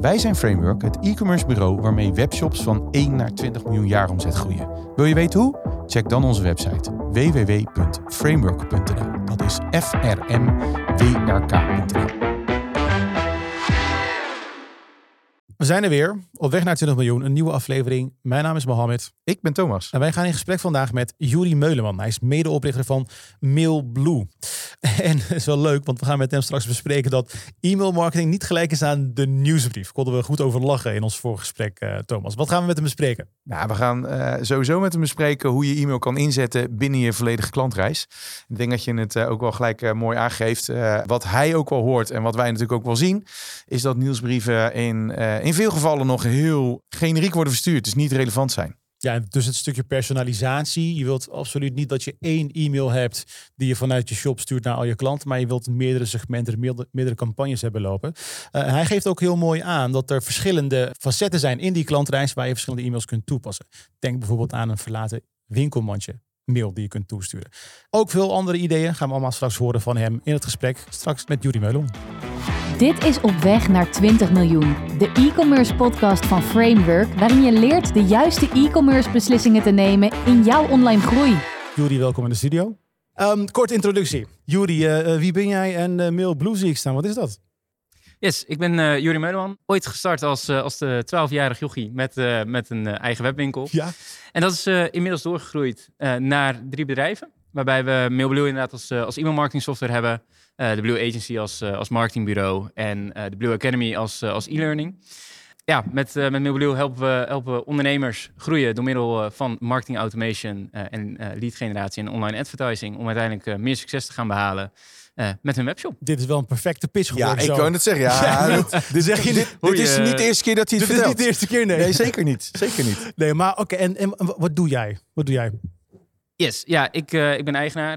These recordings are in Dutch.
Wij zijn Framework, het e-commerce bureau waarmee webshops van 1 naar 20 miljoen jaar omzet groeien. Wil je weten hoe? Check dan onze website www.framework.nl. Dat is f r m w r k.nl. We zijn er weer, op weg naar 20 miljoen, een nieuwe aflevering. Mijn naam is Mohammed Ik ben Thomas. en wij gaan in gesprek vandaag met Juri Meuleman. Hij is medeoprichter van Mailblue. En het is wel leuk, want we gaan met hem straks bespreken dat e-mailmarketing niet gelijk is aan de nieuwsbrief. Konden we goed over lachen in ons voorgesprek, eh, Thomas. Wat gaan we met hem bespreken? Nou, we gaan eh, sowieso met hem bespreken hoe je e-mail kan inzetten binnen je volledige klantreis. Ik denk dat je het eh, ook wel gelijk mooi aangeeft. Wat hij ook wel hoort en wat wij natuurlijk ook wel zien, is dat nieuwsbrieven in, eh, in veel gevallen nog heel generiek worden verstuurd. Dus niet relevant zijn. Ja, dus het stukje personalisatie. Je wilt absoluut niet dat je één e-mail hebt die je vanuit je shop stuurt naar al je klanten, maar je wilt meerdere segmenten, meerdere, campagnes hebben lopen. Eh, hij geeft ook heel mooi aan dat er verschillende facetten zijn in die klantreis waar je verschillende e-mails kunt toepassen. Denk bijvoorbeeld aan een verlaten winkelmandje mail die je kunt toesturen. Ook veel andere ideeën gaan we allemaal straks horen van hem in het gesprek straks met Jury Meulon. Dit is Op weg naar 20 miljoen, de e-commerce podcast van Framework, waarin je leert de juiste e-commerce beslissingen te nemen in jouw online groei. Jury, welkom in de studio. Ehm korte introductie. Jury, eh, eh, wie ben jij en eh Mail Blue zie ik staan. Wat is dat? Yes, ik ben uh, Juri Meuleman. Ooit gestart als, als de 12-jarig jochie met, eh, met een eigen webwinkel. Ja. En dat is eh, inmiddels doorgegroeid eh, naar drie bedrijven. Waarbij we Mailblue inderdaad als, eh, als e-mailmarketing software hebben. eh, de Blue Agency als, eh, als marketingbureau. En eh, de Blue Academy als, als e-learning. Ja, met, eh met Mailblue helpen we, helpen we ondernemers groeien door middel van marketing automation eh, en eh, lead generatie en online advertising. Om uiteindelijk eh, meer succes te gaan behalen eh, met hun webshop. Dit is wel een perfecte pitch Ja, geworden. ik zo. wou net zeggen. Ja, Ja, dit, dit, zeg je dit, is niet de eerste keer dat hij het Dit is vertelt. niet de eerste keer, nee. Nee, zeker niet. Zeker niet. Nee, maar oké. en, en wat doe jij? Wat doe jij? Yes, ja, ik, eh, ik ben eigenaar.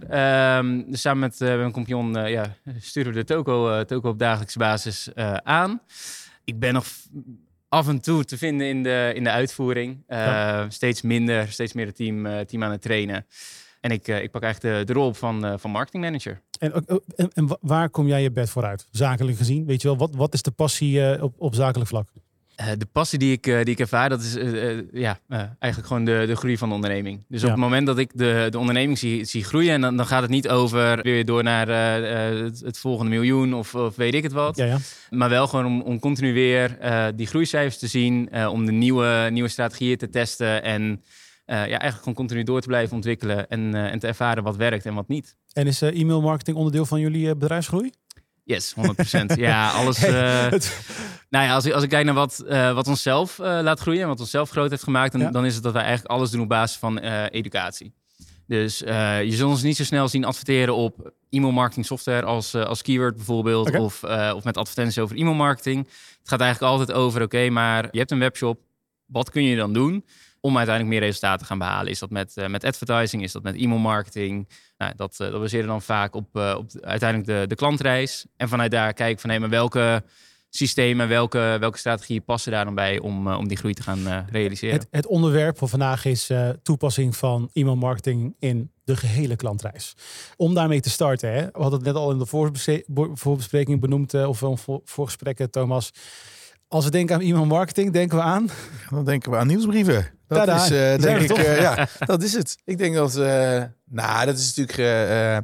Dus samen met eh, mijn compagnon eh, ja, sturen we de toko, toko op dagelijkse basis aan. Ik ben nog af en toe te vinden in de, in de uitvoering. Ja. Steeds minder, steeds meer het team, team aan het trainen. En ik, ik pak eigenlijk de, de rol op van, van marketingmanager. En, ook- en, en wa- waar kom jij je bed voor uit? Zakelijk gezien? Weet je wel, wat, wat is de passie op, op zakelijk vlak? Eh, de passie die ik, eh, die ik ervaar, dat is eh, ja, eigenlijk gewoon de, de groei van de onderneming. Dus Ja. op het moment dat ik de, de onderneming zie, zie groeien, en dan, dan gaat het niet over weer door naar het, het volgende miljoen of, of weet ik het wat. Ja, ja. Maar wel gewoon om, om continu weer die groeicijfers te zien, om de nieuwe, nieuwe strategieën te testen en ja, eigenlijk gewoon continu door te blijven ontwikkelen en, en te ervaren wat werkt en wat niet. En is e-mail marketing onderdeel van jullie bedrijfsgroei? Yes, 100%. ja, alles. Het- Nou ja, als ik, als ik kijk naar wat, eh, wat onszelf eh laat groeien en wat onszelf groot heeft gemaakt, dan, Ja. dan is het dat wij eigenlijk alles doen op basis van educatie. Dus je zult ons niet zo snel zien adverteren op e-mail marketing software als, als keyword bijvoorbeeld, of, of met advertenties over e-mail marketing. Het gaat eigenlijk altijd over, oké, maar je hebt een webshop, wat kun je dan doen om uiteindelijk meer resultaten te gaan behalen? Is dat met, eh, met advertising, is dat met e-mail marketing? Nou, dat, eh dat baseren dan vaak op, eh, op de- uiteindelijk de, de klantreis. En vanuit daar kijken van, hé, maar welke systemen, welke, welke strategieën passen daar dan bij om, om die groei te gaan realiseren? het, het onderwerp van vandaag is toepassing van e-mail marketing in de gehele klantreis. Om daarmee te starten, hè, we hadden het net al in de voorbespreking benoemd, of een voor, voorgesprekken, Thomas. Als we denken aan e-mail marketing, denken we aan. Dan denken we aan nieuwsbrieven. Dat is, eh, denk ik, eh, ja, dat is het. Ik denk dat, eh, nou, dat is natuurlijk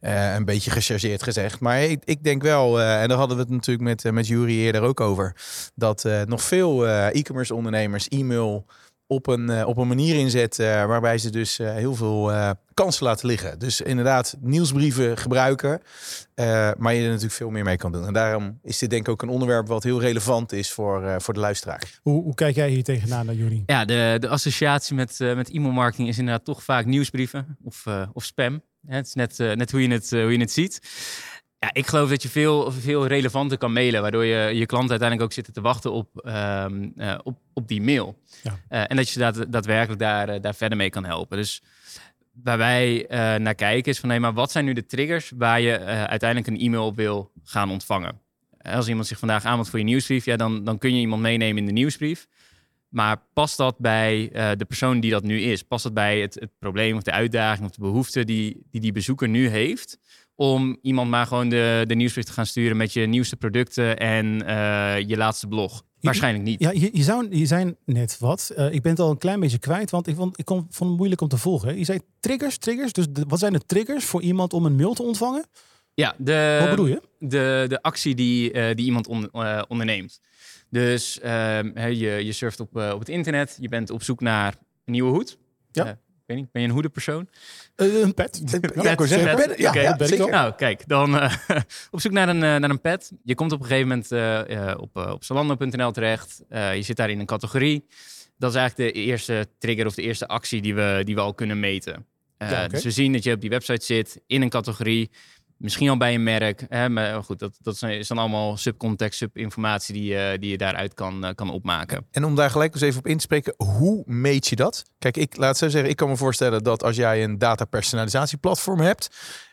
een beetje gechargeerd gezegd. Maar ik, ik denk wel, en daar hadden we het natuurlijk met, met Jury eerder ook over, dat nog veel e-commerce ondernemers e-mail op een, eh, op een manier inzetten eh, waarbij ze dus eh, heel veel eh, kansen laten liggen. Dus inderdaad, nieuwsbrieven gebruiken, eh, maar je er natuurlijk veel meer mee kan doen. En daarom is dit denk ik ook een onderwerp wat heel relevant is voor, eh, voor de luisteraar. Hoe, hoe kijk jij hier tegenaan naar jullie? Ja, de, de associatie met, eh, met e-mail marketing is inderdaad toch vaak nieuwsbrieven of, eh, of spam. Hè, het is net, net hoe, je het, hoe je het ziet. Ja, ik geloof dat je veel, veel relevanter kan mailen, waardoor je je klanten uiteindelijk ook zitten te wachten op, ehm, eh, op, op die mail. Ja. Eh, en dat je daad, daadwerkelijk daar, eh, daar verder mee kan helpen. Dus waar wij naar kijken is van, nee, maar wat zijn nu de triggers waar je uiteindelijk een e-mail op wil gaan ontvangen? Als iemand zich vandaag aanmeldt voor je nieuwsbrief, ja, dan, dan kun je iemand meenemen in de nieuwsbrief. Maar past dat bij de persoon die dat nu is? Past dat bij het, het probleem of de uitdaging of de behoefte die die, die bezoeker nu heeft? Om iemand maar gewoon de, de nieuwsbrief te gaan sturen met je nieuwste producten en eh, je laatste blog? Waarschijnlijk niet. Ja, je, je, zou, je zei net wat. Eh, ik ben het al een klein beetje kwijt, want ik vond, ik kon, vond het moeilijk om te volgen. Je zei triggers, triggers. Dus de- wat zijn de triggers voor iemand om een mail te ontvangen? Ja, de, wat bedoel je? de, de actie die, eh, die iemand on- onderneemt. Dus ehm, je, je surft op, op het internet, je bent op zoek naar een nieuwe hoed. Ja. Weet niet, ben je een hoedenpersoon? Eh, een pet. Pet. pet. Ja, Oké, ja, dat ben ik zeker. ook. Nou, kijk, dan eh, op zoek naar een, eh, naar een pet. Je komt op een gegeven moment op, op Zalando.nl terecht. Je zit daar in een categorie. Dat is eigenlijk de eerste trigger of de eerste actie die we, die we al kunnen meten. Ja. Dus we zien dat je op die website zit in een categorie. Misschien al bij een merk. Hè, maar goed, dat, dat is dan allemaal subcontext, subinformatie die, je die je daaruit kan, eh, kan opmaken. En om daar gelijk eens even op in te spreken, hoe meet je dat? Kijk, ik laat het zo zeggen, ik kan me voorstellen dat als jij een data personalisatieplatform hebt,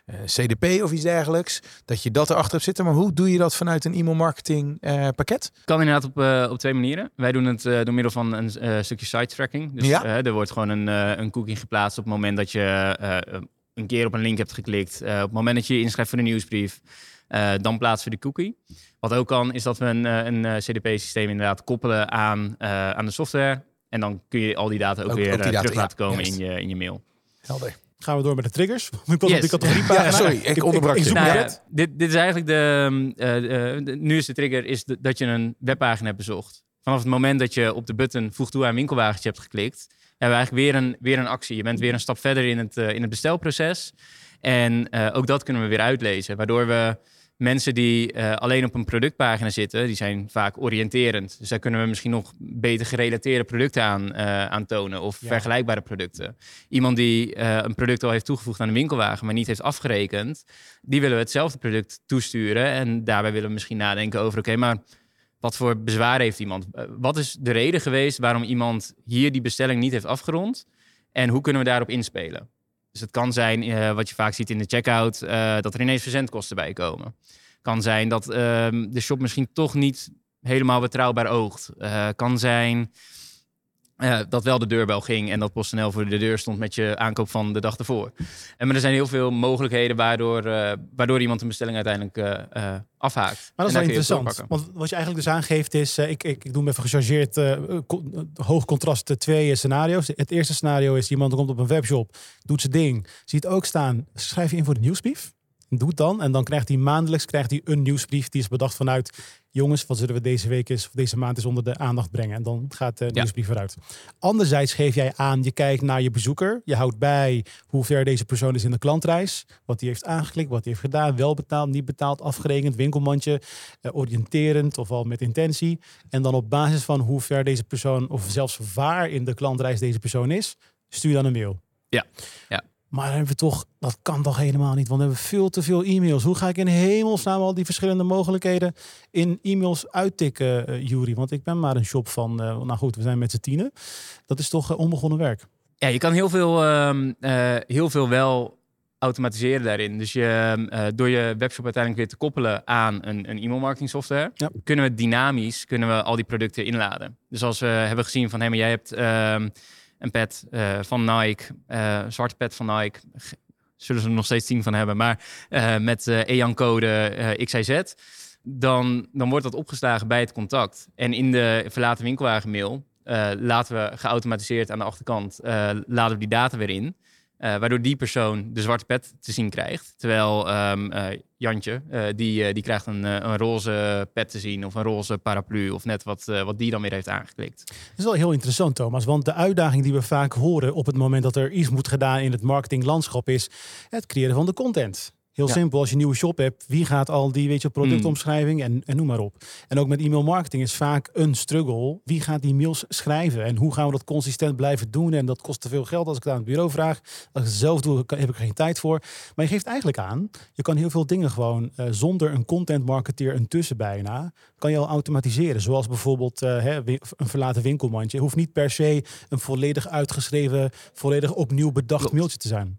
eh, CDP of iets dergelijks, dat je dat erachter hebt zitten. Maar hoe doe je dat vanuit een e-mail marketing eh, pakket? Kan inderdaad op, eh, op twee manieren. Wij doen het eh, door middel van een eh, stukje site tracking. Dus Ja. eh, er wordt gewoon een, eh, een cookie geplaatst op het moment dat je eh, een keer op een link hebt geklikt. Eh, op het moment dat je je inschrijft voor de nieuwsbrief, eh, dan plaatsen we de cookie. Wat ook kan, is dat we een, eh, een eh, CDP-systeem inderdaad koppelen aan, eh, aan de software. En dan kun je al die data ook, Ook- weer ook die data, terug laten komen in je, in je mail. Helder. Gaan we door met de triggers? Ik was Yes. op die categoriepagina. Ja, sorry, ik onderbrak ik, je. zoek Nou ja, dit, dit is eigenlijk de, eh, eh, de- Nu is de trigger is de- dat je een webpagina hebt bezocht. Vanaf het moment dat je op de button voeg toe aan winkelwagentje hebt geklikt, hebben we eigenlijk weer een, weer een actie. Je bent weer een stap verder in het, eh, in het bestelproces. En eh, ook dat kunnen we weer uitlezen. Waardoor we mensen die eh, alleen op een productpagina zitten, die zijn vaak oriënterend. Dus daar kunnen we misschien nog beter gerelateerde producten aan, aan tonen. Of Ja. vergelijkbare producten. Iemand die een product al heeft toegevoegd aan de winkelwagen, maar niet heeft afgerekend, die willen we hetzelfde product toesturen. En daarbij willen we misschien nadenken over, oké, maar wat voor bezwaar heeft iemand? Eh, wat is de reden geweest waarom iemand hier die bestelling niet heeft afgerond? En hoe kunnen we daarop inspelen? Dus het kan zijn, eh, wat je vaak ziet in de checkout, eh, dat er ineens verzendkosten bij komen. Kan zijn dat ehm, de shop misschien toch niet helemaal betrouwbaar oogt. Kan zijn eh, dat wel de deurbel ging en dat PostNL voor de deur stond met je aankoop van de dag ervoor. En maar er zijn heel veel mogelijkheden waardoor, eh, waardoor iemand een bestelling uiteindelijk eh, eh, afhaakt. Maar dat is wel interessant. Want wat je eigenlijk dus aangeeft is, eh, ik, ik, ik doe hem even gechargeerd, eh, co- eh, hoog contrast eh, twee eh, scenario's. Het eerste scenario is iemand komt op een webshop, doet zijn ding, ziet ook staan, schrijf je in voor de nieuwsbrief. Doe het dan. En dan krijgt hij maandelijks krijgt hij een nieuwsbrief. Die is bedacht vanuit, jongens, wat zullen we deze week is, of deze maand is onder de aandacht brengen. En dan gaat de Ja. nieuwsbrief eruit. Anderzijds geef jij aan, je kijkt naar je bezoeker. Je houdt bij hoe ver deze persoon is in de klantreis. Wat hij heeft aangeklikt, wat hij heeft gedaan. Wel betaald, niet betaald, afgerekend, winkelmandje. eh, oriënterend of al met intentie. En dan op basis van hoe ver deze persoon, of zelfs waar in de klantreis deze persoon is, stuur je dan een mail. Ja, ja. Maar dan hebben we toch, dat kan toch helemaal niet, want we hebben veel te veel e-mails. Hoe ga ik in hemelsnaam al die verschillende mogelijkheden in e-mails uittikken, eh Jury? Want ik ben maar een shop van, eh, nou goed, we zijn met z'n tienen. Dat is toch eh, onbegonnen werk. Ja, je kan heel veel, ehm, eh, heel veel wel automatiseren daarin. Dus je, ehm, eh, door je webshop uiteindelijk weer te koppelen aan een, een e-mail marketing software, Ja. kunnen we dynamisch kunnen we al die producten inladen. Dus als we hebben gezien van, hé, maar jij hebt ehm, een pet eh, van Nike, een zwarte pet van Nike, zullen ze er nog steeds tien van hebben, maar eh, met EAN-code XIZ, dan, dan wordt dat opgeslagen bij het contact. En in de verlaten winkelwagenmail eh, laten we geautomatiseerd aan de achterkant laden we die data weer in. Eh, waardoor die persoon de zwarte pet te zien krijgt. Terwijl ehm, eh, Jantje, eh, die, die krijgt een, een roze pet te zien of een roze paraplu of net wat, wat die dan weer heeft aangeklikt. Dat is wel heel interessant, Thomas. Want de uitdaging die we vaak horen op het moment dat er iets moet gedaan in het marketinglandschap is het creëren van de content. Heel Ja. simpel, als je een nieuwe shop hebt, wie gaat al die weet je, productomschrijving en, en noem maar op. En ook met e-mail marketing is vaak een struggle. Wie gaat die mails schrijven en hoe gaan we dat consistent blijven doen? En dat kost te veel geld als ik het aan het bureau vraag. Als ik het zelf doe, heb ik er geen tijd voor. Maar je geeft eigenlijk aan, je kan heel veel dingen gewoon eh, zonder een content marketeer een tussen bijna, kan je al automatiseren. Zoals bijvoorbeeld eh, hè, een verlaten winkelmandje. Het hoeft niet per se een volledig uitgeschreven, volledig opnieuw bedacht Klopt. mailtje te zijn.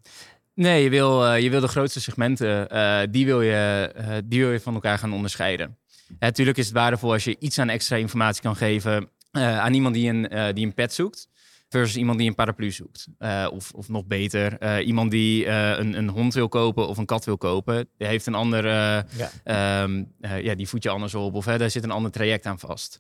Nee, je wil, eh, je wil de grootste segmenten, eh, die, wil je, eh, die wil je van elkaar gaan onderscheiden. Natuurlijk is het waardevol als je iets aan extra informatie kan geven aan iemand die een, die een pet zoekt. Versus iemand die een paraplu zoekt. Of, of nog beter, iemand die een, een hond wil kopen of een kat wil kopen. Die heeft een ander, Ja. ehm, eh, ja, die voed je anders op. Of hè, daar zit een ander traject aan vast.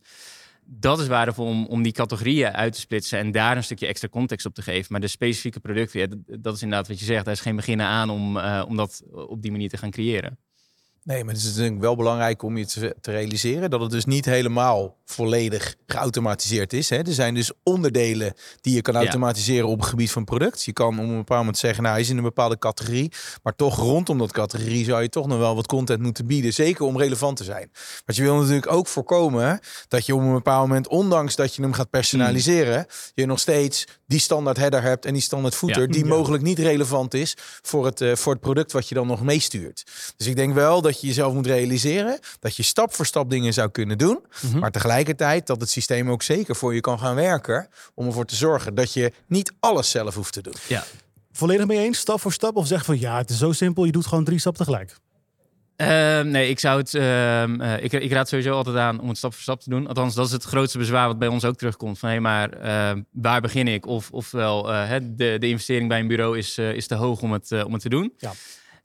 Dat is waardevol om, om die categorieën uit te splitsen en daar een stukje extra context op te geven. Maar de specifieke producten, ja, dat, is inderdaad wat je zegt. Daar is geen beginnen aan om, eh, om dat op die manier te gaan creëren. Nee, maar het is natuurlijk wel belangrijk om je te realiseren dat het dus niet helemaal volledig geautomatiseerd is. Hè. Er zijn dus onderdelen die je kan Ja. automatiseren op het gebied van product. Je kan op een bepaald moment zeggen, nou, hij is in een bepaalde categorie. Maar toch rondom dat categorie zou je toch nog wel wat content moeten bieden. Zeker om relevant te zijn. Want je wil natuurlijk ook voorkomen dat je op een bepaald moment, ondanks dat je hem gaat personaliseren, je nog steeds die standaard header hebt en die standaard footer, Ja. die Ja. mogelijk niet relevant is voor het, eh, voor het product wat je dan nog meestuurt. Dus ik denk wel dat je jezelf moet realiseren dat je stap voor stap dingen zou kunnen doen. Mhm. Maar tegelijkertijd dat het systeem ook zeker voor je kan gaan werken. Om ervoor te zorgen dat je niet alles zelf hoeft te doen. Ja. Volledig mee eens, stap voor stap? Of zeg van ja, het is zo simpel, je doet gewoon drie stappen tegelijk. Ehm, nee, ik zou het. ehm, eh, ik, ik raad sowieso altijd aan om het stap voor stap te doen. Althans, dat is het grootste bezwaar wat bij ons ook terugkomt. Van hé, maar ehm, waar begin ik? Of, ofwel, eh, hè, de, de investering bij een bureau is, eh, is te hoog om het, om het te doen. Ja.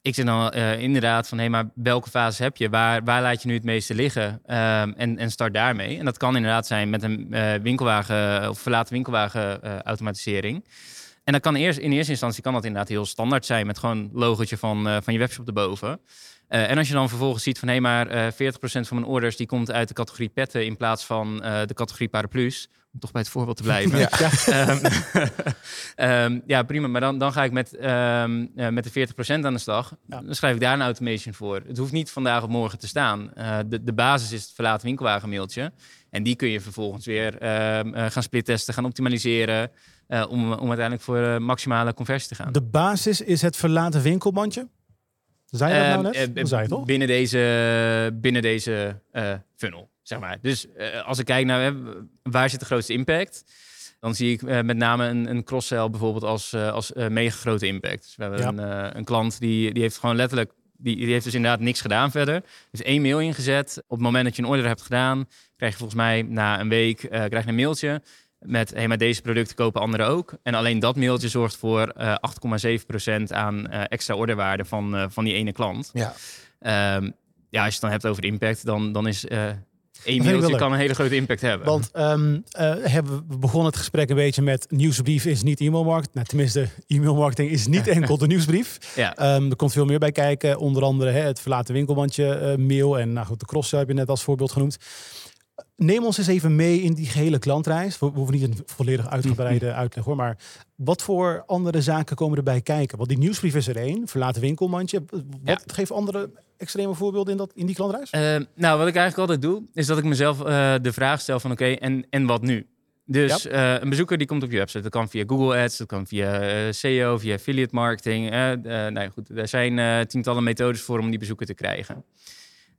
Ik zeg dan eh, inderdaad van hé, maar welke fase heb je? Waar, waar laat je nu het meeste liggen? Ehm, en, en start daarmee. En dat kan inderdaad zijn met een eh, winkelwagen of verlaten winkelwagen eh, automatisering. En dat kan eerst, in eerste instantie kan dat inderdaad heel standaard zijn met gewoon logootje van, eh, van je webshop erboven. Eh, en als je dan vervolgens ziet van hé, maar eh 40% van mijn orders die komt uit de categorie petten in plaats van eh, de categorie paraplu's. Om toch bij het voorbeeld te blijven. Ja. Ehm, ehm, ja, prima. Maar dan, dan ga ik met, ehm, eh, met de 40% aan de slag. Ja. Dan schrijf ik daar een automation voor. Het hoeft niet vandaag of morgen te staan. Eh, de, de basis is het verlaten winkelwagen mailtje. En die kun je vervolgens weer eh, gaan splittesten, gaan optimaliseren. om, om uiteindelijk voor maximale conversie te gaan. De basis is het verlaten winkelmandje. Zei je dat nou net? dat zei je toch? Binnen deze, binnen deze funnel, zeg maar. Dus eh, als ik kijk naar waar zit de grootste impact, dan zie ik eh, met name een, een cross-sell bijvoorbeeld als, eh, als mega grote impact. Dus we hebben Ja. een, een klant die, die heeft gewoon letterlijk, die, die heeft dus inderdaad niks gedaan verder. Dus één mail ingezet. Op het moment dat je een order hebt gedaan, krijg je volgens mij na een week krijg je een mailtje met hey, maar deze producten kopen anderen ook. En alleen dat mailtje zorgt voor eh 8,7% aan extra orderwaarde van, van die ene klant. Ja. Ehm, ja, als je het dan hebt over impact, dan, dan is wel mailtje kan een hele grote impact hebben. Want ehm, eh, hebben we begonnen het gesprek een beetje met nieuwsbrief is niet e-mailmarketing. Nou, tenminste, e-mailmarketing is niet enkel de nieuwsbrief. ja, Ehm, er komt veel meer bij kijken. Onder andere hè, het verlaten winkelmandje eh, mail. En nou goed, de cross heb je net als voorbeeld genoemd. Neem ons eens even mee in die gehele klantreis. We we hoeven niet een volledig uitgebreide uitleg hoor. Maar wat voor andere zaken komen erbij kijken? Want die nieuwsbrief is er één. Verlaten winkelmandje. Wat Ja. geeft andere extreme voorbeelden in, dat, in die klantreis? Ehm, nou, wat ik eigenlijk altijd doe, is dat ik mezelf eh, de vraag stel van oké, en, en wat nu? Dus eh, een bezoeker die komt op je website. Dat kan via Google Ads, dat kan via eh, SEO, via affiliate marketing. eh eh, nou goed, er zijn eh, tientallen methodes voor om die bezoeker te krijgen.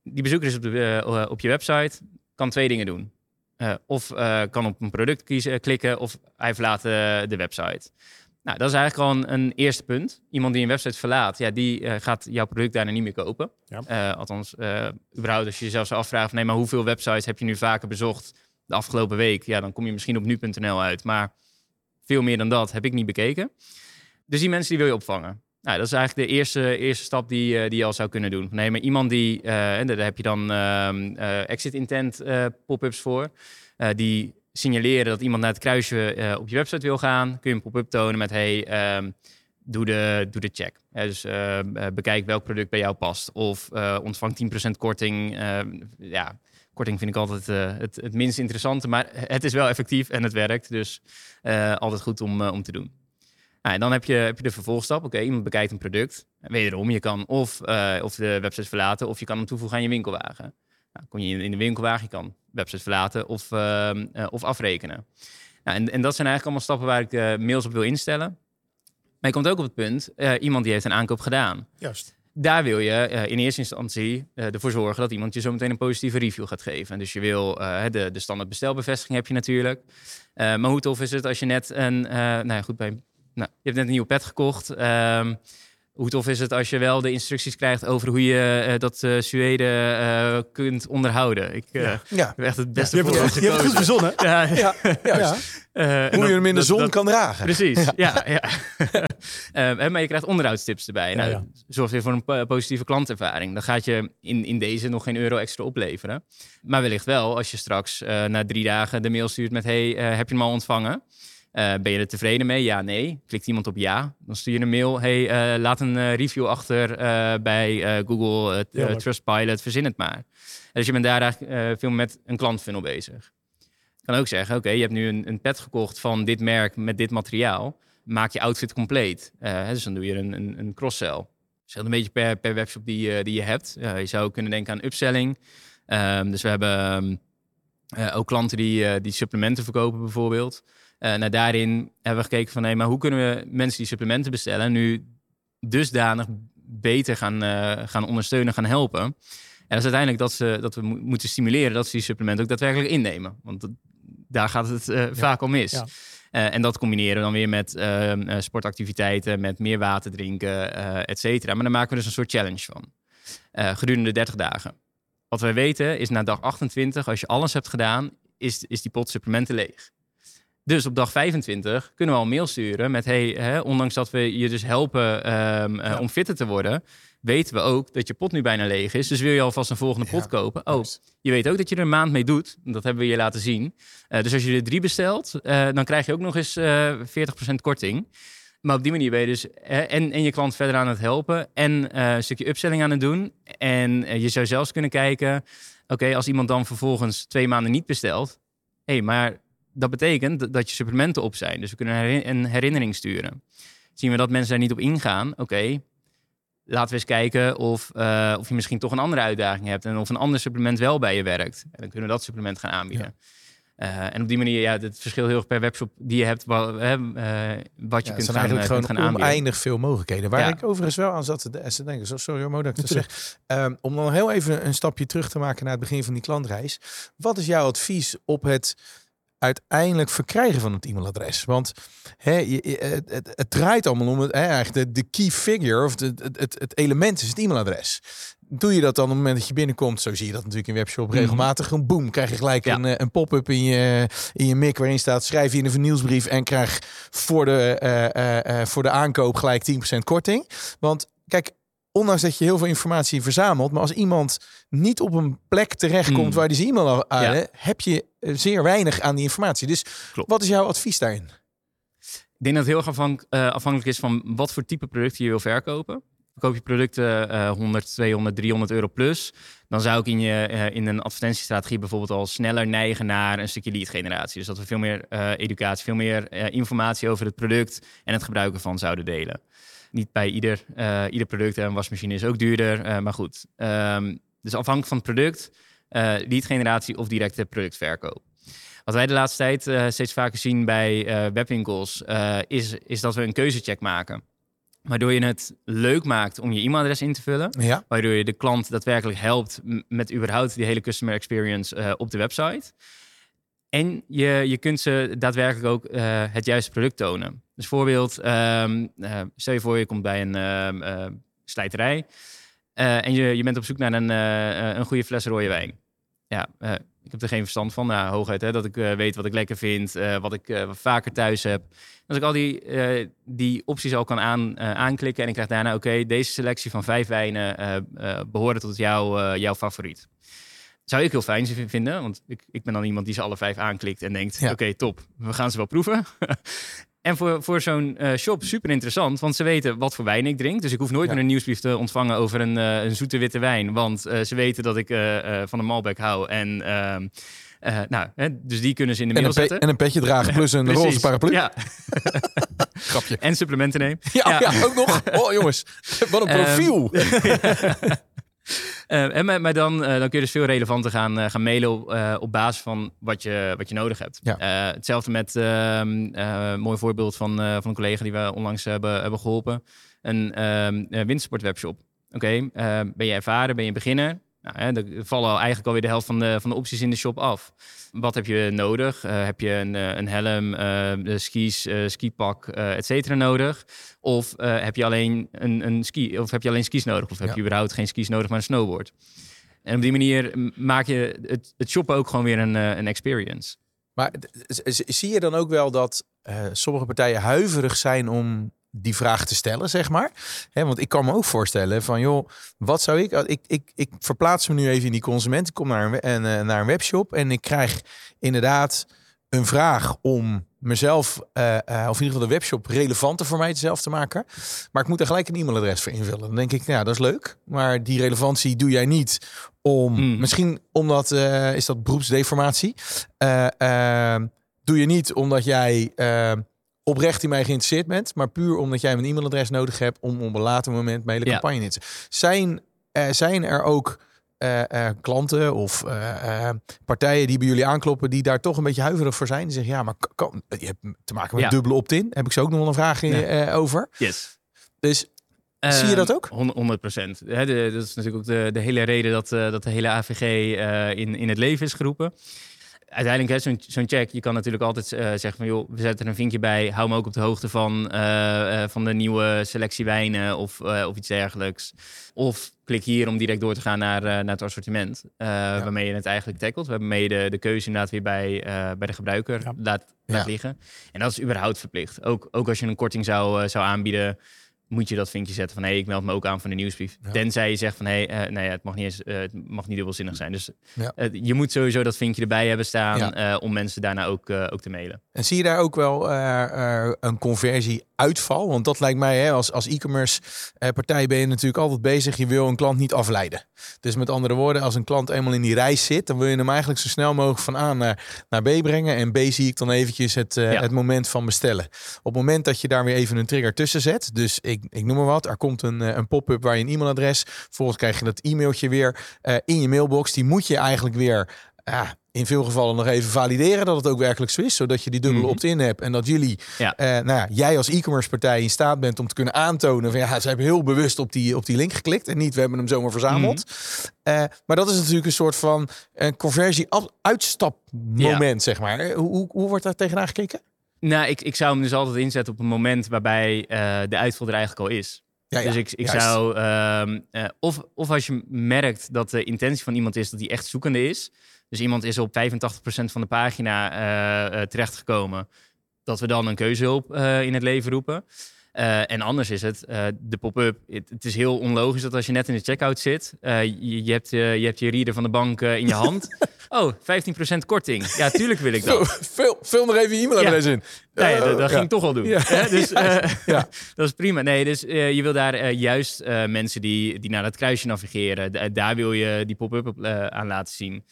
Die bezoeker is op, de, eh, op je website, kan twee dingen doen. Eh, of eh, kan op een product kiezen, klikken, of hij verlaat eh, de website. Nou, dat is eigenlijk al een, een eerste punt. Iemand die een website verlaat, ja, die eh, gaat jouw product daarna niet meer kopen. Ja. Eh, althans, eh, überhaupt als je jezelf zou afvraagt, van, nee, maar hoeveel websites heb je nu vaker bezocht de afgelopen week? Ja, dan kom je misschien op nu.nl uit. Maar veel meer dan dat heb ik niet bekeken. Dus die mensen die wil je opvangen. Nou, dat is eigenlijk de eerste, eerste stap die, die je al zou kunnen doen. Nee, maar iemand die, en daar heb je dan ehm, eh, exit intent pop-ups voor. Die signaleren dat iemand naar het kruisje eh, op je website wil gaan. Kun je een pop-up tonen met, hey, ehm, doe, de, doe de check. Dus eh, eh, bekijk welk product bij jou past. Of ontvang 10% korting. Ehm, ja, korting vind ik altijd het, het minst interessante. Maar het is wel effectief en het werkt. Dus altijd goed om, om te doen. Nou, en dan heb je, heb je de vervolgstap. Oké, iemand bekijkt een product. Wederom, je kan of, of de website verlaten of je kan hem toevoegen aan je winkelwagen. Nou, kom je in, de winkelwagen, je kan website verlaten of, ehm, eh, of afrekenen. Nou, en, en dat zijn eigenlijk allemaal stappen waar ik eh, mails op wil instellen. Maar je komt ook op het punt, eh, iemand die heeft een aankoop gedaan. Juist. Daar wil je in eerste instantie ervoor zorgen dat iemand je zo meteen een positieve review gaat geven. Dus je wil de, de standaard bestelbevestiging heb je natuurlijk. Maar hoe tof is het als je net een, nou ja, goed, bij, nou, je hebt net een nieuwe pet gekocht. Ehm, hoe tof is het als je wel de instructies krijgt over hoe je eh, dat uh, suede eh, kunt onderhouden? Ik eh, Ja. Ja, heb echt het beste Je hebt, voorbeeld het, je hebt het goed verzonnen. Ja, ja. Ja. eh, Hoe je hem in de zon dat- kan dragen. Precies, ja. ja, Eh, hè, maar je krijgt onderhoudstips erbij. Ja, nou, ja. Zorgt weer voor een po- positieve klantervaring. Dan gaat je in, in deze nog geen euro extra opleveren. Maar wellicht wel als je straks eh, na drie dagen de mail stuurt met... hey, eh, heb je hem al ontvangen? Eh, ben je er tevreden mee? Ja, nee. Klikt iemand op ja. Dan stuur je een mail. Hey, eh, laat een eh, review achter bij Google. Trustpilot, verzin het maar. Dus je bent daar eigenlijk veel met een klantfunnel bezig. Je kan ook zeggen, oké, je hebt nu een, een pet gekocht van dit merk met dit materiaal. Maak je outfit compleet. Dus dan doe je een, een, een cross-sell. Verschilt een beetje per, per webshop die, je- die je hebt. Je zou kunnen denken aan upselling. Ehm, dus we hebben ehm, eh, ook klanten die, die supplementen verkopen bijvoorbeeld. Eh nou, daarin hebben we gekeken van, nee, maar hoe kunnen we mensen die supplementen bestellen nu dusdanig beter gaan, eh, gaan ondersteunen, gaan helpen. En dat is uiteindelijk dat, ze, dat we mo- moeten stimuleren dat ze die supplementen ook daadwerkelijk innemen. Want dat- daar gaat het eh, vaak al mis. Ja. En dat combineren we dan weer met ehm, eh, sportactiviteiten, met meer water drinken, eh et cetera. Maar daar maken we dus een soort challenge van. Gedurende 30 dagen. Wat wij weten is na dag 28, als je alles hebt gedaan, is, is die pot supplementen leeg. Dus op dag 25 kunnen we al een mail sturen met: hey, hè, ondanks dat we je dus helpen ehm, eh, om fitter te worden, weten we ook dat je pot nu bijna leeg is. Dus wil je alvast een volgende pot Ja, kopen? Oh, je weet ook dat je er een maand mee doet. Dat hebben we je laten zien. Eh, dus als je er drie bestelt, eh, dan krijg je ook nog eens eh 40% korting. Maar op die manier ben je dus en, en je klant verder aan het helpen en een stukje upselling aan het doen. En je zou zelfs kunnen kijken, oké, als iemand dan vervolgens twee maanden niet bestelt, hé, hey, maar dat betekent dat- je supplementen op zijn. Dus we kunnen een herin- een herinnering sturen. Zien we dat mensen daar niet op ingaan, oké, laten we eens kijken of, eh, of je misschien toch een andere uitdaging hebt en of een ander supplement wel bij je werkt. En dan kunnen we dat supplement gaan aanbieden. Eh, en op die manier, ja, het verschil heel erg per webshop die je hebt, wa- hè, eh, wat je Ja, kunt gaan, eigenlijk kunt gaan aanbieden. oneindig veel mogelijkheden. Waar Ja. ik overigens wel aan zat te de- te denken. Zo, sorry Mo dat ik zeg. Ehm, om dan heel even een stapje terug te maken naar het begin van die klantreis. Wat is jouw advies op het uiteindelijk verkrijgen van het e-mailadres? Want hè, je, het, het, het draait allemaal om het, hè, eigenlijk de, de key figure of de, het, het, element is het e-mailadres. Doe je dat dan op het moment dat je binnenkomt? Zo zie je dat natuurlijk in webshop Mhm. regelmatig. Een boom, krijg je gelijk Ja. een, eh, een pop-up in je, in je mic waarin staat schrijf je in een vernieuwsbrief en krijg voor de, eh, eh, voor de aankoop gelijk 10% korting. Want kijk, ondanks dat je heel veel informatie verzamelt, maar als iemand niet op een plek terechtkomt Mm. waar die zijn e-mail aan, Ja. heb je eh, zeer weinig aan die informatie. Dus Klopt. wat is jouw advies daarin? Ik denk dat het heel erg afhank- eh, afhankelijk is van wat voor type product je wil verkopen. Verkoop je producten eh 100, 200, 300 euro plus, dan zou ik in, je, eh, in een advertentiestrategie bijvoorbeeld al sneller neigen naar een stukje lead generatie. Dus dat we veel meer educatie, veel meer informatie over het product en het gebruik ervan zouden delen. Niet bij ieder, eh, ieder product, een wasmachine is ook duurder, eh, maar goed. Ehm, dus afhankelijk van het product, eh lead generatie of directe productverkoop. Wat wij de laatste tijd steeds vaker zien bij webwinkels, is, is dat we een keuzecheck maken. Waardoor je het leuk maakt om je e-mailadres in te vullen. Ja. Waardoor je de klant daadwerkelijk helpt met überhaupt die hele customer experience op de website. En je, je kunt ze daadwerkelijk ook eh, het juiste product tonen. Dus voorbeeld, ehm, eh, stel je voor je komt bij een eh, slijterij. en je, je bent op zoek naar een, een goede fles rode wijn. Ja, ik heb er geen verstand van. Nou, hooguit hè, dat ik weet wat ik lekker vind, wat ik vaker thuis heb. Als ik al die, die opties al kan aan, aanklikken en ik krijg daarna, oké, deze selectie van vijf wijnen eh eh, behoren tot jouw, jouw favoriet. Zou ik heel fijn vinden, want ik, ik ben dan iemand die ze alle vijf aanklikt en denkt, Ja. oké, top, we gaan ze wel proeven. en voor, voor zo'n eh, shop super interessant, want ze weten wat voor wijn ik drink. Dus ik hoef nooit Ja. meer een nieuwsbrief te ontvangen over een, eh, een zoete witte wijn, want eh, ze weten dat ik van een Malbec hou. En ehm, eh, nou, hè, dus die kunnen ze in de En mail een, pe- zetten. en een petje dragen plus een roze paraplu. Ja. Grapje. en supplementen neem. Ja, ja. ook nog. Oh jongens, wat een Ehm, profiel. Eh, en maar, maar dan, eh, dan kun je dus veel relevanter gaan, eh, gaan mailen op, eh, op basis van wat je, wat je nodig hebt. Ja. Eh, hetzelfde met ehm, eh, een mooi voorbeeld van, eh, van een collega die we onlangs hebben, hebben geholpen. Een ehm eh, windsportwebshop. Oké, eh, ben je ervaren, ben je beginner? Nou, hè, dan vallen al eigenlijk alweer de helft van de, van de opties in de shop af. Wat heb je nodig? Eh, heb je een, eh, een helm, de skis, eh, skipak, et cetera nodig? Of heb je alleen een, een ski, of heb je alleen skis nodig? Of heb Ja. je überhaupt geen skis nodig, maar een snowboard? En op die manier maak je het, het shoppen ook gewoon weer een, een experience. Maar zie je dan ook wel dat sommige partijen huiverig zijn om die vraag te stellen, zeg maar? Hè, want ik kan me ook voorstellen van, joh, wat zou ik... Ik, ik, ik verplaats me nu even in die consument. Ik kom naar een, en, eh, naar een webshop en ik krijg inderdaad een vraag om mezelf, eh, eh, of in ieder geval de webshop, relevanter voor mij zelf te maken. Maar ik moet er gelijk een e-mailadres voor invullen. Dan denk ik, ja, dat is leuk. Maar die relevantie doe jij niet om... Mm. Misschien omdat, eh, is dat beroepsdeformatie? Doe je niet omdat jij oprecht in mij geïnteresseerd bent, maar puur omdat jij een e-mailadres nodig hebt om op een later moment mijn hele Ja. campagne in te zetten. Zijn, eh, zijn er ook eh, eh, klanten of partijen die bij jullie aankloppen die daar toch een beetje huiverig voor zijn? Die zeggen ja, maar kan, je hebt te maken met Ja. dubbele opt-in. Heb ik zo ook nog wel een vraag in, Ja. over. Yes. Dus Zie je dat ook? 100 procent. Dat is natuurlijk ook de, de hele reden dat, dat de hele AVG in, in het leven is geroepen. Uiteindelijk, hè, zo'n zo'n check, je kan natuurlijk altijd eh, zeggen van... joh, we zetten er een vinkje bij, hou me ook op de hoogte van, eh, eh, van de nieuwe selectie wijnen of, of iets dergelijks. Of klik hier om direct door te gaan naar, naar het assortiment, waarmee je het eigenlijk tackelt. Waarmee je de, de keuze inderdaad weer bij, bij de gebruiker Ja. laat, laat liggen. En dat is überhaupt verplicht. Ook, ook als je een korting zou, zou aanbieden moet je dat vinkje zetten van hé, ik meld me ook aan voor de nieuwsbrief. Ja. Tenzij je zegt van hé, eh nee, het mag niet eens, eh, het mag niet dubbelzinnig zijn. Dus Ja. eh, je moet sowieso dat vinkje erbij hebben staan Ja. om mensen daarna ook, ook te mailen. En zie je daar ook wel eh, eh, conversieuitval? Want dat lijkt mij, hè, als, als e-commerce eh, partij ben je natuurlijk altijd bezig. Je wil een klant niet afleiden. Dus met andere woorden, als een klant eenmaal in die reis zit, dan wil je hem eigenlijk zo snel mogelijk van A naar, naar B brengen. En B zie ik dan eventjes het, eh, Ja. het moment van bestellen. Op het moment dat je daar weer even een trigger tussen zet, dus ik, ik noem maar wat, er komt een, eh, een pop-up waar je een e-mailadres, vervolgens krijg je dat e-mailtje weer in je mailbox. Die moet je eigenlijk weer ja, in veel gevallen nog even valideren dat het ook werkelijk zo is. Zodat je die dubbele Mhm. opt-in hebt. En dat jullie, Ja. eh, nou ja, jij als e-commerce partij in staat bent om te kunnen aantonen van ja, ze hebben heel bewust op die, op die link geklikt. En niet, we hebben hem zomaar verzameld. Eh, maar dat is natuurlijk een soort van een conversie af- uitstapmoment, zeg maar. Hoe, hoe, hoe wordt daar tegenaan gekeken? Nou, ik, ik zou hem dus altijd inzetten op een moment waarbij eh, de uitval er eigenlijk al is. Ja, ja, dus ik, ik juist. zou, ehm, eh, of, of als je merkt dat de intentie van iemand is dat hij echt zoekende is. Dus iemand is op 85% van de pagina eh, eh, terechtgekomen. Dat we dan een keuzehulp eh, in het leven roepen. En anders is het de pop-up. Het, is heel onlogisch dat als je net in de checkout zit, je, je, hebt, je hebt je reader van de bank in je hand. oh, 15% korting. Ja, tuurlijk wil ik dat. Vul, nog even je e-mailadres in. Nou ja, dat, dat Eh, ging ik toch al doen. Ja. Hè? Dus, Ja. dat is prima. Nee, dus je wil daar juist mensen die, die naar dat kruisje navigeren, da- daar wil je die pop-up op, aan laten zien.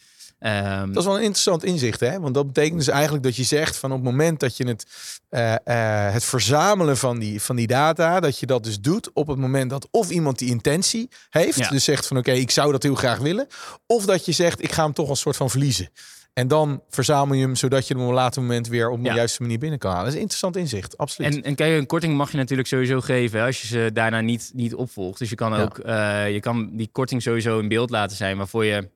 Ehm, Dat is wel een interessant inzicht, hè? Want dat betekent dus eigenlijk dat je zegt van op het moment dat je het, eh, eh, het verzamelen van die, van die data, dat je dat dus doet op het moment dat of iemand die intentie heeft, Ja. dus zegt van oké, ik zou dat heel graag willen, of dat je zegt ik ga hem toch een soort van verliezen. En dan verzamel je hem zodat je hem op een later moment weer op de Ja. juiste manier binnen kan halen. Dat is een interessant inzicht, absoluut. En, en kijk, een korting mag je natuurlijk sowieso geven hè, als je ze daarna niet, niet opvolgt. Dus je kan Ja. ook eh, je kan die korting sowieso in beeld laten zijn waarvoor je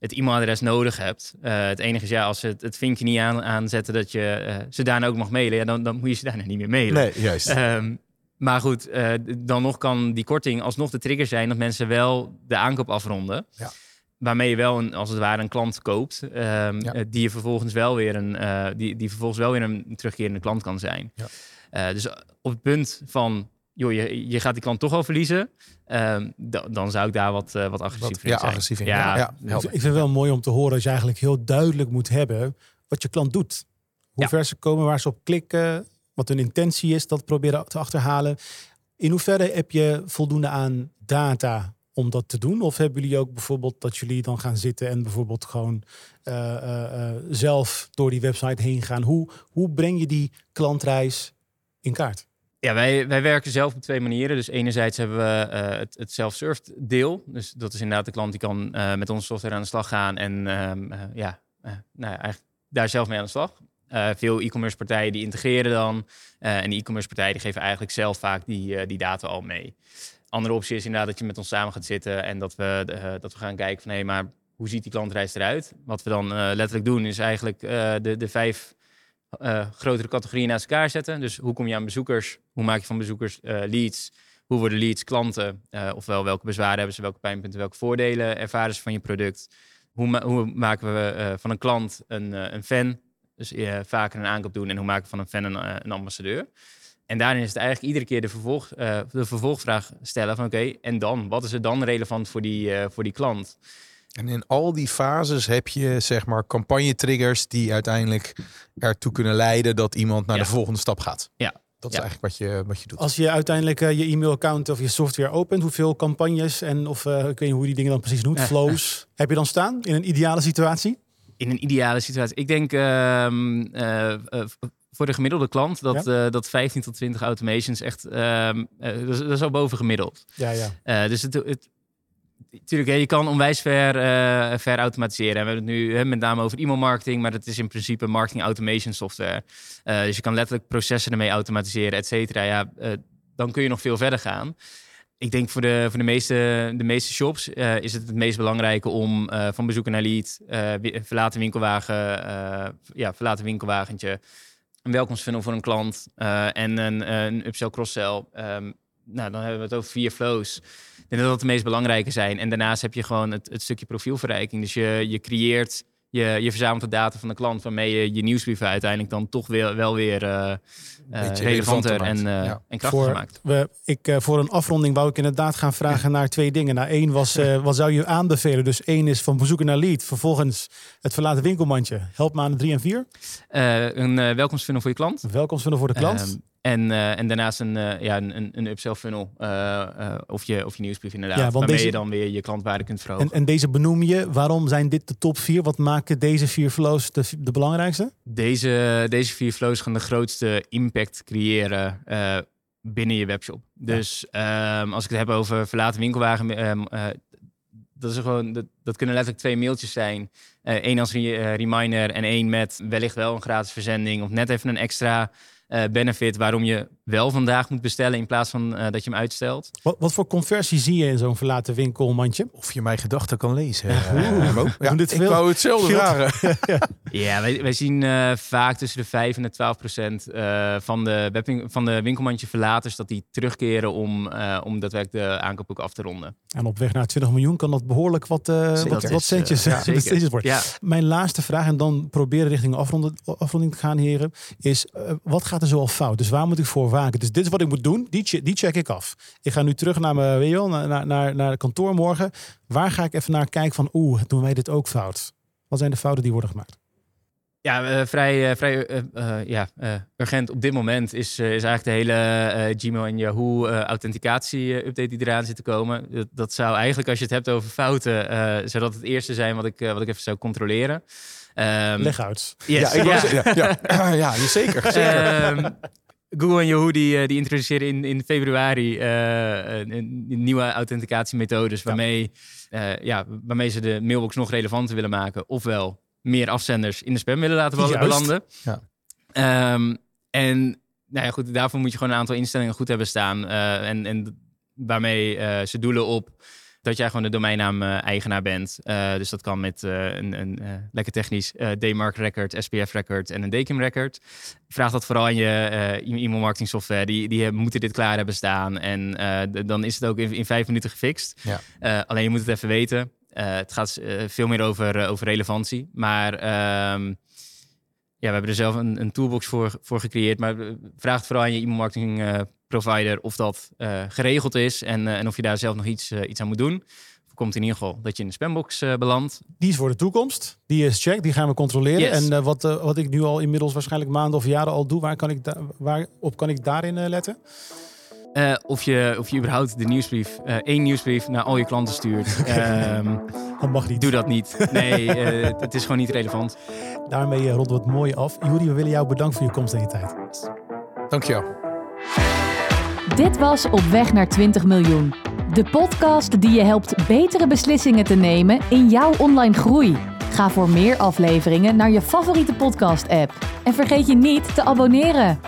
het e-mailadres nodig hebt. Eh, het enige is ja, als ze het, het vinkje niet aan, aanzetten dat je eh, ze daarna ook mag mailen, ja, dan, dan moet je ze daarna niet meer mailen. nee, juist. Ehm, maar goed, eh, dan nog kan die korting alsnog de trigger zijn dat mensen wel de aankoop afronden. Ja. Waarmee je wel een, als het ware een klant koopt, ehm, Ja. eh, die je vervolgens wel weer een, die, die vervolgens wel weer een terugkerende klant kan zijn. Ja. Dus op het punt van, joh, je, je gaat die klant toch al verliezen, ehm, da- dan zou ik daar wat, eh, wat agressief Wat- in ja, zijn. agressief in. Ja, Ja, ja, Ik vind het wel mooi om te horen dat je eigenlijk heel duidelijk moet hebben wat je klant doet. Hoe Ja. ver ze komen, waar ze op klikken, wat hun intentie is, dat proberen te achterhalen. In hoeverre heb je voldoende aan data om dat te doen? Of hebben jullie ook bijvoorbeeld dat jullie dan gaan zitten en bijvoorbeeld gewoon eh, eh, eh, zelf door die website heen gaan? Hoe, hoe breng je die klantreis in kaart? Ja, wij, wij werken zelf op twee manieren. Dus enerzijds hebben we uh, het, het self-served deel. Dus dat is inderdaad de klant die kan uh, met onze software aan de slag gaan en um, uh, ja, nou, eigenlijk daar zelf mee aan de slag. veel e-commerce partijen die integreren dan. en die e-commerce partijen die geven eigenlijk zelf vaak die, die data al mee. Andere optie is inderdaad dat je met ons samen gaat zitten en dat we, dat we gaan kijken van hé, maar hoe ziet die klantreis eruit? Wat we dan letterlijk doen is eigenlijk de, de vijf uh, grotere categorieën naast elkaar zetten. Dus hoe kom je aan bezoekers? Hoe maak je van bezoekers uh, leads? Hoe worden leads klanten? Uh, ofwel, welke bezwaren hebben ze? Welke pijnpunten? Welke voordelen ervaren ze van je product? Hoe, hoe maken we van een klant een, een fan? Dus vaker een aankoop doen. En hoe maken we van een fan een, een ambassadeur? En daarin is het eigenlijk iedere keer de, vervolg, de vervolgvraag stellen van oké, en dan? Wat is er dan relevant voor die, voor die klant? En in al die fases heb je zeg maar campagne-triggers die uiteindelijk ertoe kunnen leiden dat iemand naar de volgende stap gaat. Ja. Dat is eigenlijk wat je, wat je doet. Als je uiteindelijk uh, je e-mailaccount of je software opent, hoeveel campagnes en of uh, ik weet niet hoe die dingen dan precies noemt, flows, heb je dan staan in een ideale situatie? In een ideale situatie. Ik denk uh, voor de gemiddelde klant dat, ja? dat 15 tot 20 automations echt, ehm, dat is, dat, is, al boven gemiddeld. Ja, ja. dus het, het Tuurlijk, je kan onwijs ver, uh, automatiseren. we hebben het nu hè, met name over e-mail marketing, maar het is in principe marketing automation software. Uh, dus je kan letterlijk processen ermee automatiseren, et cetera. Ja, uh, dan kun je nog veel verder gaan. Ik denk voor de, voor de, meeste, de meeste shops is het het meest belangrijke om van bezoeken naar lead, verlaten winkelwagen, ja, verlaten winkelwagentje, een welkomstfunnel voor een klant en een, een upsell, cross-sell. Um, nou, dan hebben we het over vier flows. Ik denk dat dat de meest belangrijke zijn. En daarnaast heb je gewoon het, het stukje profielverrijking. Dus je, je creëert, je, je verzamelt de data van de klant, waarmee je je nieuwsbrieven uiteindelijk dan toch weer, wel weer uh, uh, relevanter en, uh, ja. en krachtiger voor, maakt. We, ik, voor een afronding wou ik inderdaad gaan vragen naar twee dingen. Nou, één was, wat zou je aanbevelen? Dus één is van bezoeken naar lead. Vervolgens het verlaten winkelmandje. Help me aan de drie en vier. een welkomstfunnel voor je klant. Een welkomstfunnel voor de klant. Ehm, en, uh, en daarnaast een, uh, ja, een, een upsell funnel uh, of, je, of je nieuwsbrief inderdaad. Ja, waarmee deze... je dan weer je klantwaarde kunt verhogen. En, en, deze benoem je. Waarom zijn dit de top vier? Wat maken deze vier flows de, de belangrijkste? Deze, deze vier flows gaan de grootste impact creëren binnen je webshop. Dus ja. um, als ik het heb over verlaten winkelwagen... Um, dat, is gewoon, dat, dat, kunnen letterlijk twee mailtjes zijn. Eén als re reminder en één met wellicht wel een gratis verzending... of net even een extra benefit waarom je wel vandaag moet bestellen in plaats van uh, dat je hem uitstelt. Wat, wat, voor conversie zie je in zo'n verlaten winkelmandje? Of je mijn gedachten kan lezen. Ja, uh, ja, dit ik veel, wou hetzelfde vragen. ja, ja wij, wij, zien uh, vaak tussen de 5 en de 12 procent van, de van de winkelmandje verlaters dat die terugkeren om, om daadwerkelijk de aankoop ook af te ronden. En op weg naar 20 miljoen kan dat behoorlijk wat, wat, wat centjes, ja, worden. Ja. Mijn laatste vraag en dan proberen richting afronding, afronding te gaan heren is wat gaat er zoal fout? Dus waar moet ik voor waken? Dus dit is wat ik moet doen. Die, die check ik af. Ik ga nu terug naar mijn weet naar, naar, naar het kantoor morgen. Waar ga ik even naar kijken van oeh, doen wij dit ook fout? Wat zijn de fouten die worden gemaakt? Ja, uh, vrij, uh, vrij uh, ja, urgent op dit moment is, is eigenlijk de hele Gmail en Yahoo authenticatie-update die eraan zit te komen. Dat, dat, zou eigenlijk, als je het hebt over fouten, zou dat het eerste zijn wat ik, wat ik even zou controleren. Um, Leg uit. Yes. Ja, ja. ja, ja. ja, zeker. zeker. Um, Google en Yahoo die, die introduceren in, in februari uh, nieuwe authenticatiemethodes waarmee, uh, ja, waarmee ze de mailbox nog relevanter willen maken. Ofwel meer afzenders in de spam willen laten Juist. belanden. Ja. Um, en nou ja, goed, daarvoor moet je gewoon een aantal instellingen goed hebben staan. Uh, en, en waarmee ze doelen op dat jij gewoon de domeinnaam-eigenaar bent. Uh, dus dat kan met uh, een, een lekker technisch DMARC record, SPF record en een DKIM record. Vraag dat vooral aan je e-mail marketing software. Die, die moeten dit klaar hebben staan. En dan is het ook in, in vijf minuten gefixt. Ja. alleen je moet het even weten. het gaat veel meer over, over relevantie. Maar ehm, ja, we hebben er zelf een, een toolbox voor, voor gecreëerd. Maar vraag het vooral aan je e-mail marketing provider of dat uh, geregeld is en, uh, en of je daar zelf nog iets, uh, iets aan moet doen. Komt in ieder geval dat je in de spambox belandt. Die is voor de toekomst. Die is check. Die gaan we controleren. Yes. En wat, wat ik nu al inmiddels waarschijnlijk maanden of jaren al doe, waar kan ik waar op kan ik daarin letten? Uh, of, je, of je überhaupt de nieuwsbrief, uh, één nieuwsbrief naar al je klanten stuurt. um, dat mag niet. Doe dat niet. Nee, uh, het is gewoon niet relevant. Daarmee ronden we het mooi af. Juri, we willen jou bedanken voor je komst en je tijd. Dankjewel. Dit was Op weg naar 20 miljoen. De podcast die je helpt betere beslissingen te nemen in jouw online groei. Ga voor meer afleveringen naar je favoriete podcast-app. En vergeet je niet te abonneren.